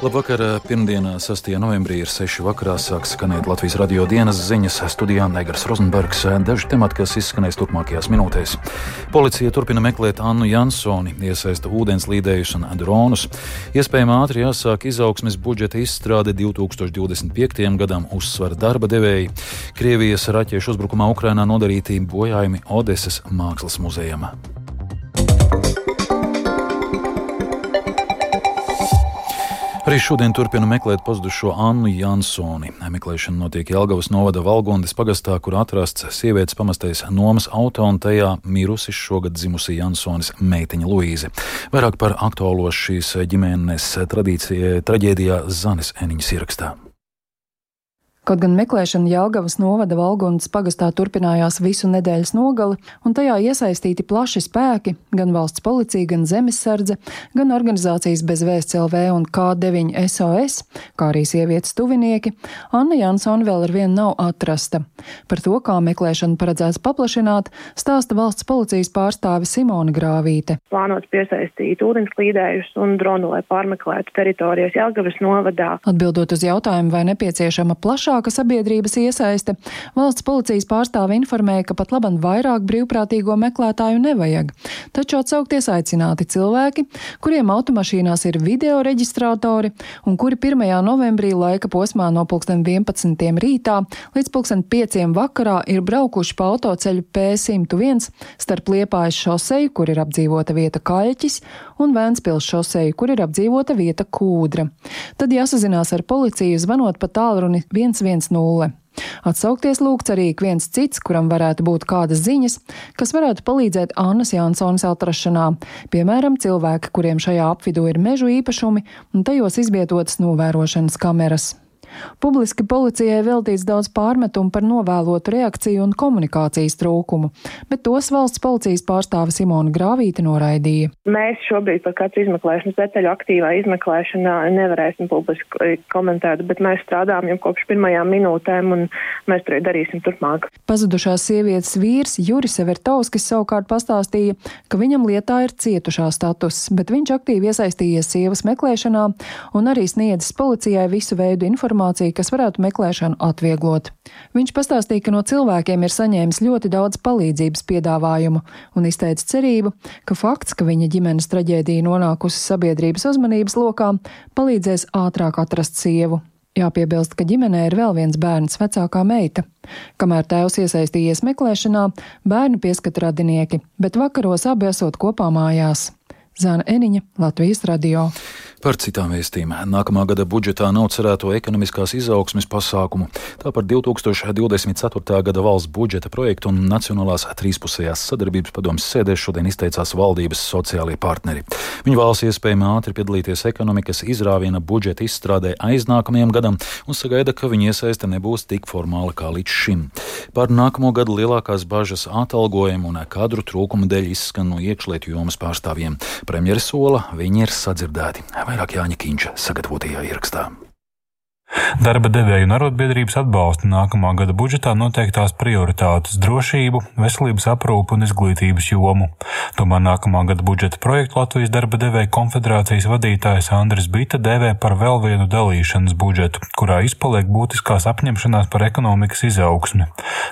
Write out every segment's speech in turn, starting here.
Labvakar, pirmdienā, 6. novembrī ir 6. vakarā sāks skanēt Latvijas radio dienas ziņas studijā Negras Rozenbergs. Daži temati, kas izskanēs turpmākajās minūtēs. Policija turpina meklēt Annu Jansoni, iesaista ūdens līdējus un dronus. Iespējams, ātri jāsāk izaugsmes budžeta izstrāde 2025. gadam, uzsver darba devēji. Krievijas raķešu uzbrukumā Ukrainā nodarīti bojājumi Odeses mākslas muzejam. Arī šodien turpina meklēt pazudušo Annu Jansoni. Meklēšana notiek Jelgavas novada Valgondas pagastā, kur atrasts sievietes pamestais nomas auto un tajā mirusi šogad dzimusi Jansonis meitiņa Luīze. Vairāk par aktuālo šīs ģimenes traģēdijā Zanes Eniņas ierakstā. Kaut gan meklēšana Jāgavas novada Valgundas pagastā turpinājās visu nedēļas nogali, un tajā iesaistīti plaši spēki, gan valsts policija, gan zemesardze, gan organizācijas bez vēsts LV un K9 SOS, kā arī sievietes tuvinieki, Anna Jansona vēl ar vienu nav atrasta. Par to, kā meklēšanu paredzēts paplašināt, stāsta valsts policijas pārstāve Simona Grāvīte. Plānots piesaistīt ūdenslīdējus un dronu, lai pārmeklētu teritorijas Jāgavas novadā. Atbildot uz jautājumu, vai nepieciešama plašāka sabiedrības iesaiste, valsts policijas pārstāve informēja, ka pat labam vairāk brīvprātīgo meklētāju nevajag. Taču atsaukties aicināti cilvēki, kuriem automašīnās ir video reģistrātori un kuri 1. novembrī laika posmā no 11. rītā līdz 5. vakarā ir braukuši pa autoceļu P101 starp Liepājas šoseju, kur ir apdzīvota vieta Kaļķis, un Vēnspils šoseju, kur ir apdzīvota vieta Kūdra. Tad jāsazinās ar policiju zvanot pa tālruni 112. 110. Atsaukties lūgts arī ik viens cits, kuram varētu būt kādas ziņas, kas varētu palīdzēt Annas Jansonas atrašanā, piemēram, cilvēki, kuriem šajā apvidū ir mežu īpašumi un tajos izvietotas novērošanas kameras. Publiski policijai veltīts daudz pārmetumu par novēlotu reakciju un komunikācijas trūkumu, bet tos valsts policijas pārstāve Simona Grāvīte noraidīja. Mēs šobrīd par kāds izmeklēšanas detaļu aktīvā izmeklēšanā nevarēsim publiski komentēt, bet mēs strādājam jau kopš pirmajām minūtēm un mēs to darīsim turpmāk. Pazudušās sievietes vīrs Juris Evertovskis savukārt pastāstīja, ka viņam lietā ir cietušā status, bet viņš aktīvi iesaistījies sievas meklēšanā un arī sniedzis policijai visu veidu informāciju informāciju, kas varētu meklēšanu atvieglot. Viņš pastāstīja, ka no cilvēkiem ir saņēmis ļoti daudz palīdzības piedāvājumu un izteica cerību, ka fakts, ka viņa ģimenes traģēdija nonākusi sabiedrības uzmanības lokā, palīdzēs ātrāk atrast sievu. Jāpiebilst, ka ģimenē ir vēl viens bērns, vecākā meita. Kamēr tēvs iesaistījies meklēšanā, bērnu pieskata radinieki, bet vakaros abi esot kopā mājās. Zāna Eniņa, Latvijas radio. Par citām vēstīm. Nākamā gada budžetā nav cerēto ekonomiskās izaugsmes pasākumu. Tā par 2024. gada valsts budžeta projektu un Nacionālās trīspusējās sadarbības padomas sēdē šodien izteicās valdības sociālie partneri. Viņi vēlas iespējami ātri piedalīties ekonomikas izrāviena budžeta izstrādē aiznākamajam gadam un sagaida, ka viņa iesaiste nebūs tik formāla kā līdz šim. Par nākamo gadu lielākās bažas atalgojumu un kadru trūkumu dēļ izskan no iekšlietu jomas pārstāvjiem. Premjeras sola viņi ir sadzirdēti. Vairāk Jāņa Kīņša sagatavotajā ierakstā. Darba devēju un arotbiedrības atbalsta nākamā gada budžetā noteiktās prioritātes - drošību, veselības aprūpu un izglītības jomu. Tomēr nākamā gada budžeta projektu Latvijas darba devēju konfederācijas vadītājs Andris Bita dēvē par vēl vienu dalīšanas budžetu, kurā izpaliek būtiskās apņemšanās par ekonomikas izaugsmi.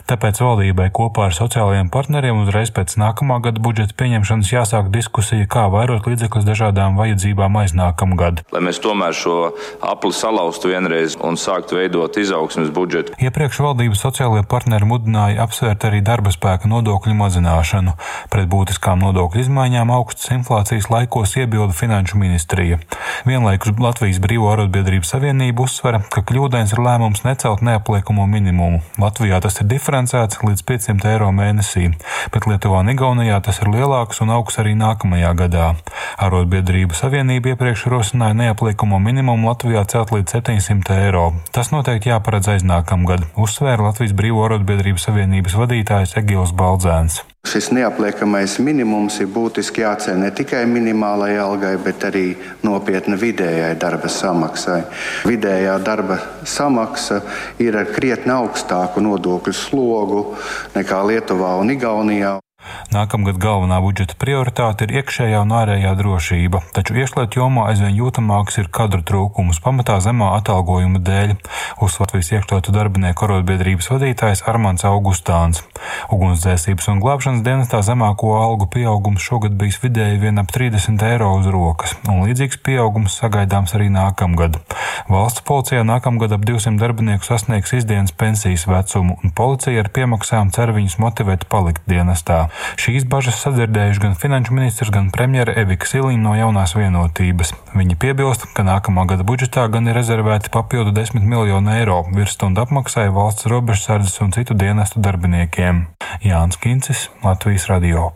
Tāpēc valdībai kopā ar sociālajiem partneriem uzreiz pēc nākamā gada budžeta pieņemšanas jāsāk diskusija, kā vairot līdzekļus dažādām vajadzībām aiznākamgad. Lai mēs tomēr šo apli salauztu vienreiz pareizi un sākt veidot izaugsmes budžetu. Iepriekš valdības sociālajie partneri mudināja apsvērt arī darba spēka nodokļu mazināšanu. Pret būtiskām nodokļu izmaiņām augstas inflācijas laikos iebilda Finanšu ministrija. Vienlaikus Latvijas Brīvo arotbiedrību savienība uzsvera, ka kļūdains ir lēmums necelt neapliekamo minimumu. Latvijā tas ir diferencēts līdz 500 eiro mēnesī, bet Lietuvā un Igaunijā tas ir lielāks un augs arī nākamajā gadā. Arotbiedrību savienība iepriekš rosināja neapliekamo minimumu Latvijā celt līdz 700 eiro. Tas noteikti jāparedz aiznākamgad, uzsvēra Latvijas Brīvo arotbiedrību savienības vadītājs Egils Baldzēns. Šis neapliekamais minimums ir būtiski jāceļ ne tikai minimālajai algai, bet arī nopietna vidējai darba samaksai. Vidējā darba samaksa ir ar krietni augstāku nodokļu slogu nekā Lietuvā un Igaunijā. Nākamgad galvenā budžeta prioritāte ir iekšējā un ārējā drošība, taču iekšlietu jomā aizvien jūtamāks ir kadru trūkums, pamatā zemā atalgojuma dēļ, uzsver Latvijas iekšlietu darbinieku arotbiedrības vadītājs Armāns Augustāns. Ugunsdzēsības un glābšanas dienestā zemāko algu pieaugums šogad bijis vidēji vien ap 30 eiro uz rokas, un līdzīgs pieaugums sagaidāms arī nākamgad. Valsts policijā nākamgad ap 200 darbinieku sasniegs izdienas pensijas vecumu, un policija ar piemaksām cer viņus motivēt palikt dienestā. Šīs bažas sadzirdējuši gan finanšu ministrs, gan premjera Evika Siliņa no jaunās vienotības. Viņi piebilst, ka nākamā gada budžetā gan ir rezervēti papildu 10 miljonu eiro virsstundu apmaksai valsts robežsardzes un citu dienestu darbiniekiem. Jānis Kincis, Latvijas Radio.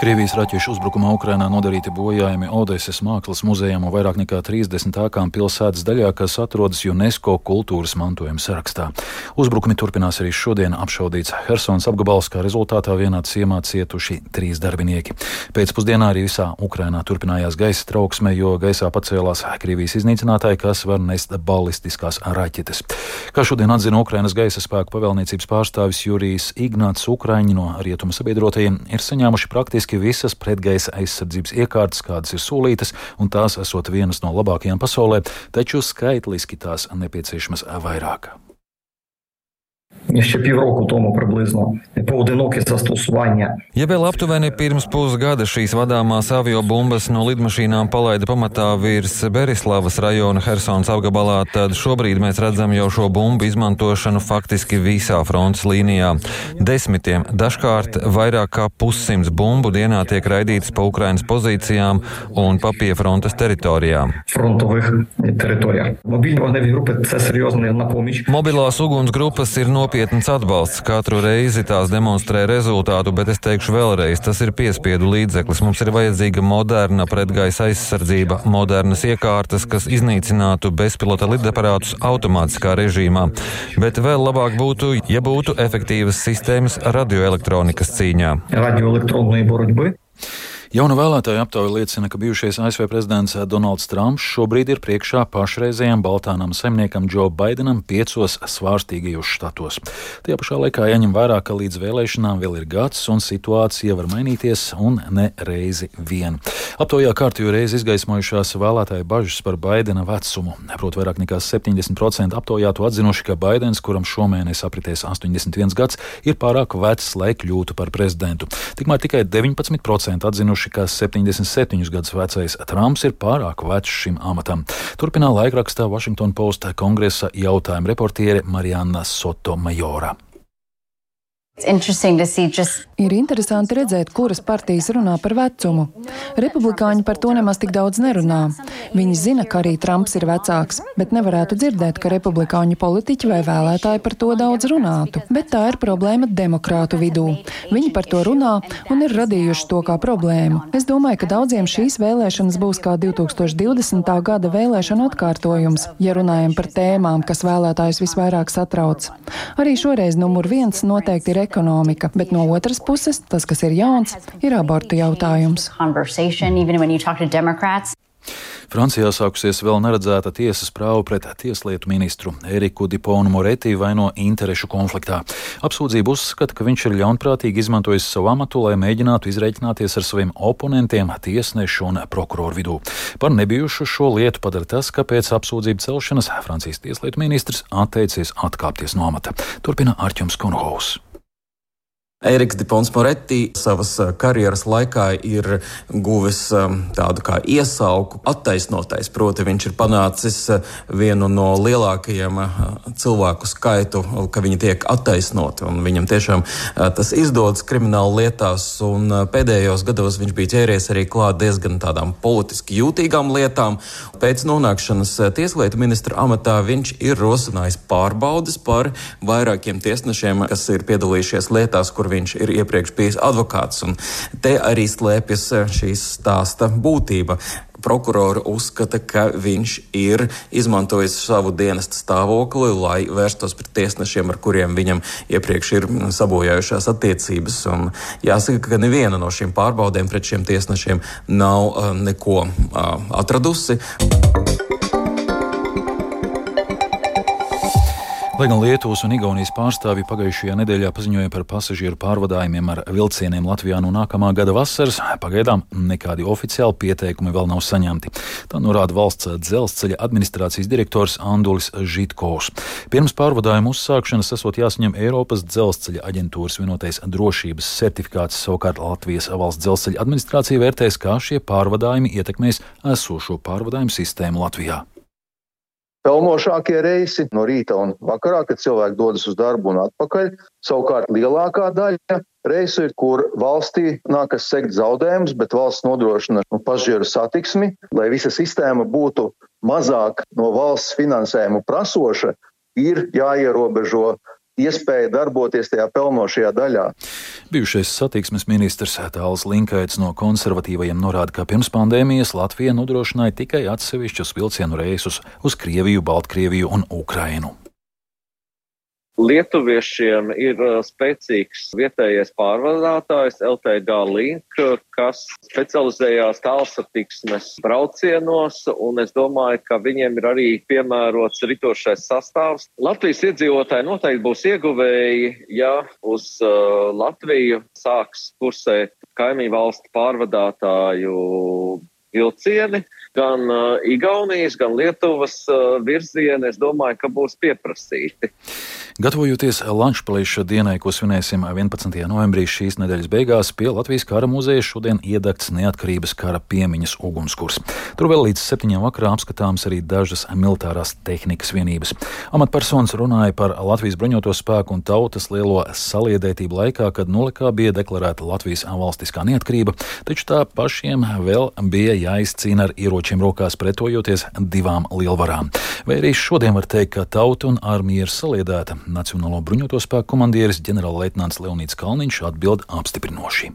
Krievijas raķešu uzbrukumā Ukrainā nodarīti bojājumi Odeses mākslas muzejām un vairāk nekā 30 ēkām pilsētas daļā, kas atrodas UNESCO kultūras mantojuma sarakstā. Uzbrukumi turpinās arī šodien apšaudīts Hersons apgabals, kā rezultātā vienā ciemā cietuši trīs darbinieki. Pēcpusdienā arī visā Ukrainā turpinājās gaisa trauksme, jo gaisā pacēlās Krievijas iznīcinātāji, kas var nest balistiskās raķetes. Kā šodien atzina Ukrainas gaisa spēku pavēlniecības pārstāvis Jurijs Ignāts, Ukraiņi no rietumu sabiedrotajiem ir saņēmuši praktiski praktiski visas pretgaisa aizsardzības iekārtas, kādas ir solītas, un tās esot vienas no labākajām pasaulē, taču skaitliski tās nepieciešamas vairāk. Ще півроку тому приблизно поодиноке zastosування. Ja vēl aptuveni pirms pusgada šīs vadāmās avio bumbas no lidmašīnām palaida pamatā virs Berislavas rajona Helsons apgabalā, tad šobrīd mēs redzam jau šo bumbu izmantošanu faktiski visā frontes līnijā. Desmitiem, dažkārt vairāk kā pussimts bumbu dienā tiek raidītas pa Ukrainas pozīcijām un pa pie frontes teritorijām. Mobilās ugunsgrupas ir nopietni nopietns atbalsts. Katru reizi tās demonstrē rezultātu, bet es teikšu vēlreiz, tas ir piespiedu līdzeklis. Mums ir vajadzīga moderna pretgaisa aizsardzība, modernas iekārtas, kas iznīcinātu bezpilota lidaparātus automātiskā režīmā. Bet vēl labāk būtu, ja būtu efektīvas sistēmas radioelektronikas cīņā. Radioelektroniskai borotbai. Jauna vēlētāja aptauja liecina, ka bijušais ASV prezidents Donalds Trumps šobrīd ir priekšā pašreizējam Baltānam saimniekam Džo Baidenam piecos svārstīgajos štatos. Tajā pašā laikā jāņem vērā, ka līdz vēlēšanām vēl ir gads un situācija var mainīties un ne reizi vien. Aptaujā kārtīgi reizi izgaismojušās vēlētāju bažas par Baidena vecumu. Proti, vairāk nekā 70% aptaujātu atzinuši, ka Baidens, kuram šomēnes apritēs 81 gads, ir pārāk vecs, lai kļūtu par prezidentu. Tikmēr tikai 19% atzinuši, ziņojuši, ka 77 gadus vecais Trumps ir pārāk vecs šim amatam. Turpinā laikrakstā Washington Post kongresa jautājuma reportiere Marijana Soto Majora. Ir interesanti redzēt, kuras partijas runā par vecumu. Republikāņi par to nemaz tik daudz nerunā. Viņi zina, ka arī Trumps ir vecāks, bet nevarētu dzirdēt, ka republikāņu politiķi vai vēlētāji par to daudz runātu. Bet tā ir problēma demokrātu vidū. Viņi par to runā un ir radījuši to kā problēmu. Es domāju, ka daudziem šīs vēlēšanas būs kā 2020. gada vēlēšana atkārtojums, ja runājam par tēmām, kas vēlētājus visvairāk satrauc. Arī šoreiz numur viens noteikti ir ekonomika, bet no otras puses tas, kas ir jauns, ir abortu jautājums. Francijā sākusies vēl neredzēta tiesas prāva pret tieslietu ministru Eriku Diponu Moreti vai no interešu konfliktā. Apsūdzība uzskata, ka viņš ir ļaunprātīgi izmantojis savu amatu, lai mēģinātu izreikināties ar saviem oponentiem tiesnešu un prokuroru vidū. Par nebijušu šo lietu padara tas, ka pēc apsūdzību celšanas Francijas tieslietu ministrs atteicies atkāpties no amata. Turpina Arķums Konhaus. Eriks Dipons Moretti savas eh, karjeras laikā ir guvis eh, tādu kā iesauku attaisnotais, proti viņš ir panācis eh, vienu no lielākajiem cilvēku skaitu, ka viņi tiek attaisnoti, un viņam tiešām tas izdodas krimināla lietās, un pēdējos gados viņš bija ķēries arī klāt diezgan tādām politiski jūtīgām lietām. Pēc nonākšanas tieslietu ministra amatā viņš ir rosinājis pārbaudas par vairākiem tiesnešiem, kas ir piedalījušies lietās, kur viņš ir iepriekš bijis advokāts. Un te arī slēpjas eh, šīs stāsta būtība prokurori uzskata, ka viņš ir izmantojis savu dienesta stāvokli, lai vērstos pret tiesnešiem, ar kuriem viņam iepriekš ir sabojājušās attiecības. Un jāsaka, ka neviena no šīm pārbaudēm pret šiem tiesnešiem nav uh, neko uh, atradusi. Lai gan Lietuvas un Igaunijas pārstāvji pagājušajā nedēļā paziņoja par pasažieru pārvadājumiem ar vilcieniem Latvijā no nākamā gada vasaras, pagaidām nekādi oficiāli pieteikumi vēl nav saņemti. Tā norāda valsts dzelzceļa administrācijas direktors Andulis Žitkovs. Pirms pārvadājuma uzsākšanas esot jāsaņem Eiropas dzelzceļa aģentūras vienotais drošības certifikāts. Savukārt Latvijas valsts dzelzceļa administrācija vērtēs, kā šie pārvadājumi ietekmēs esošo pārvadājumu sistēmu Latvijā pelnošākie reisi no rīta un vakarā, kad cilvēki dodas uz darbu un atpakaļ. Savukārt lielākā daļa reisu ir, kur valstī nākas sekt zaudējumus, bet valsts nodrošina nu, pasažieru satiksmi, lai visa sistēma būtu mazāk no valsts finansējuma prasoša, ir jāierobežo iespēja darboties tajā pelnošajā daļā. Bijušais satiksmes ministrs Tāls Linkaits no konservatīvajiem norāda, ka pirms pandēmijas Latvija nodrošināja tikai atsevišķus vilcienu reisus uz Krieviju, Baltkrieviju un Ukrainu. Lietuviešiem ir uh, spēcīgs vietējais pārvadātājs LTG Link, kas specializējās tālsatiksmes braucienos, un es domāju, ka viņiem ir arī piemērots ritošais sastāvs. Latvijas iedzīvotāji noteikti būs ieguvēji, ja uz uh, Latviju sāks kursēt kaimiņu valstu pārvadātāju vilcieni, gan uh, Igaunijas, gan Lietuvas uh, virzieni, es domāju, ka būs pieprasīti. Gatavojoties Lančplīša dienai, ko svinēsim 11. novembrī šīs nedēļas beigās, pie Latvijas kara muzeja šodien iedegts neatkarības kara piemiņas ugunskurs. Tur vēl līdz septiņiem vakarā apskatāms arī dažas militārās tehnikas vienības. Amatpersonas runāja par Latvijas bruņoto spēku un tautas lielo saliedētību laikā, kad nolikā bija deklarēta Latvijas valstiskā neatkarība, taču tā pašiem vēl bija jāizcīna ar ieročiem rokās pretojoties divām lielvarām. Vai arī šodien var teikt, ka tauta un armija ir saliedēta? Nacionālo bruņoto spēku komandieris ģenerālleitnants Leonīds Kalniņš atbild apstiprinoši.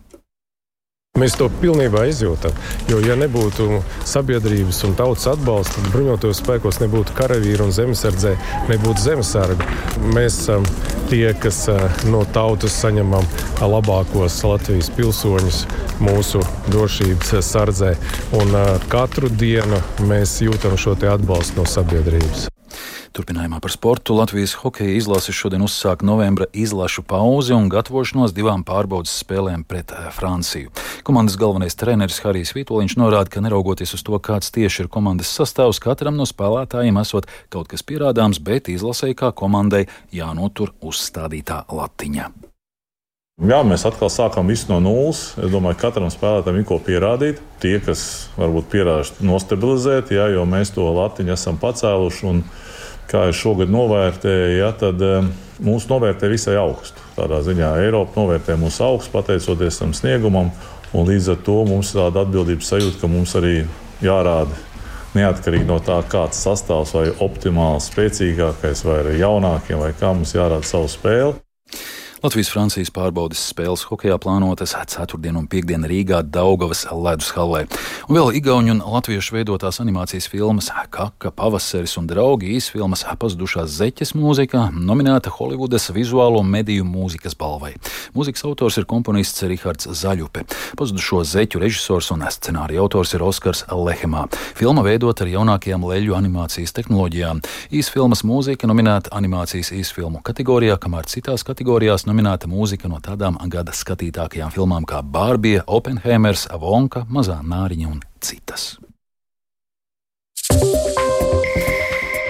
Mēs to pilnībā izjūtam. Jo, ja nebūtu sabiedrības un tautas atbalsta, tad bruņotajos spēkos nebūtu karavīru un zemesardzē, nebūtu zemesargu. Mēs esam tie, kas eh, no tautas saņemam labākos Latvijas pilsoņus mūsu drošības sardzē. Un katru dienu mēs jūtam šo atbalstu no sabiedrības. Turpinājumā par sportu Latvijas hokeja izlase šodien uzsāk novembra izlašu pauzi un gatavošanos divām pārbaudas spēlēm pret eh, Franciju. Komandas galvenais treneris Harijs Vitoļņš norāda, ka neraugoties uz to, kāds tieši ir komandas sastāvs, katram no spēlētājiem esot kaut kas pierādāms, bet izlasēji kā komandai jānotur uzstādītā latiņa. Jā, mēs atkal sākam visu no nulles. Es domāju, ka katram spēlētājam ir ko pierādīt. Tie, kas varbūt pierādīt, nostabilizēt, jā, jo mēs to latiņu esam pacēluši. Un, kā es šogad novērtēju, ja, tad um, mūs novērtē visai augstu. Tādā ziņā Eiropa novērtē mūs augstu, pateicoties tam sniegumam, un līdz ar to mums ir tāda atbildības sajūta, ka mums arī jārāda. Neatkarīgi no tā, kāds sastāvs vai optimāli spēcīgākais, vai arī jaunākiem, vai kā mums jārāda savu spēli. Latvijas-Francijas pārbaudas spēles hokeja plānotas 4. un 5. Rīgā Daugavas ledus hallē. Un vēl Igaunijas un Latviešu veidotās animācijas filmas Kaka, Pavasaris un draugi īsfilmas Pazudušās zeķes mūzika nominēta Holivudas vizuālo mediju mūzikas balvai. Mūzikas autors ir komponists Rihards Zaļupe. Pazudušo zeķu režisors un scenārija autors ir Oskars Lehemā. Filma veidota ar jaunākajām leļu animācijas tehnoloģijām. Īsfilmas mūzika nominēta animācijas īsfilmu kategorijā, kamēr citās kategorijās nominēta nominēta mūzika no tādām gada skatītākajām filmām kā Bārbija, Oppenheimers, Avonka, Mazā Nāriņa un citas.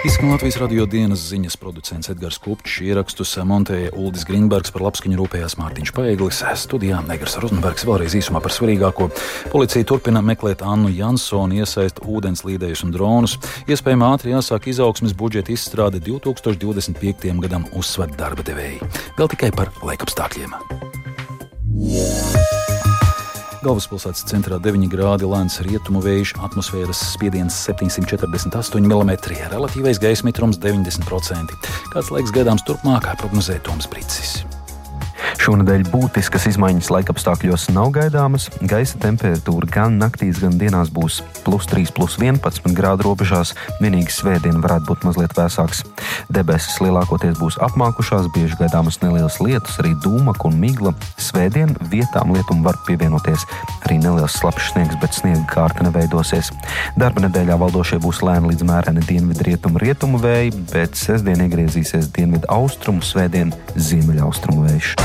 Izskan Latvijas radio dienas ziņas producents Edgars Kupčs, ierakstus montēja Uldis Grīnbergs, par labskaņu rūpējās Mārtiņš Paeglis, studijā Negras Rozenbergs vēlreiz īsumā par svarīgāko. Policija turpina meklēt Annu Jansonu, iesaist ūdens līdējus un dronus. Iespējams, ātri jāsāk izaugsmes budžeta izstrāde 2025. gadam uzsver darba devēji. Vēl tikai par laikapstākļiem. Yeah. Galvaspilsētas centrā 9 grādi lēns rietumu vējš, atmosfēras spiediens 748 mm, relatīvais gaisa mitrums 90%. Kāds laiks gaidāms turpmāk, prognozē Toms Brīsis. Šonadēļ būtiskas izmaiņas laikapstākļos nav gaidāmas. Gaisa temperatūra gan naktīs, gan dienās būs plus 3, plus 11 grādu robežās. Vienīgi svētdien varētu būt mazliet vēsāks. Debesis lielākoties būs apmākušās, bieži gaidāmas nelielas lietus, arī dūmaka un migla. Svētdien vietām lietum var pievienoties arī neliels slapjš sniegs, bet sniega kārta neveidosies. Darba nedēļā valdošie būs lēni līdz mēreni dienvidu rietumu vēji, bet sestdien iegriezīsies dienvidu austrumu, svētdien ziemeļaustrumu vējš.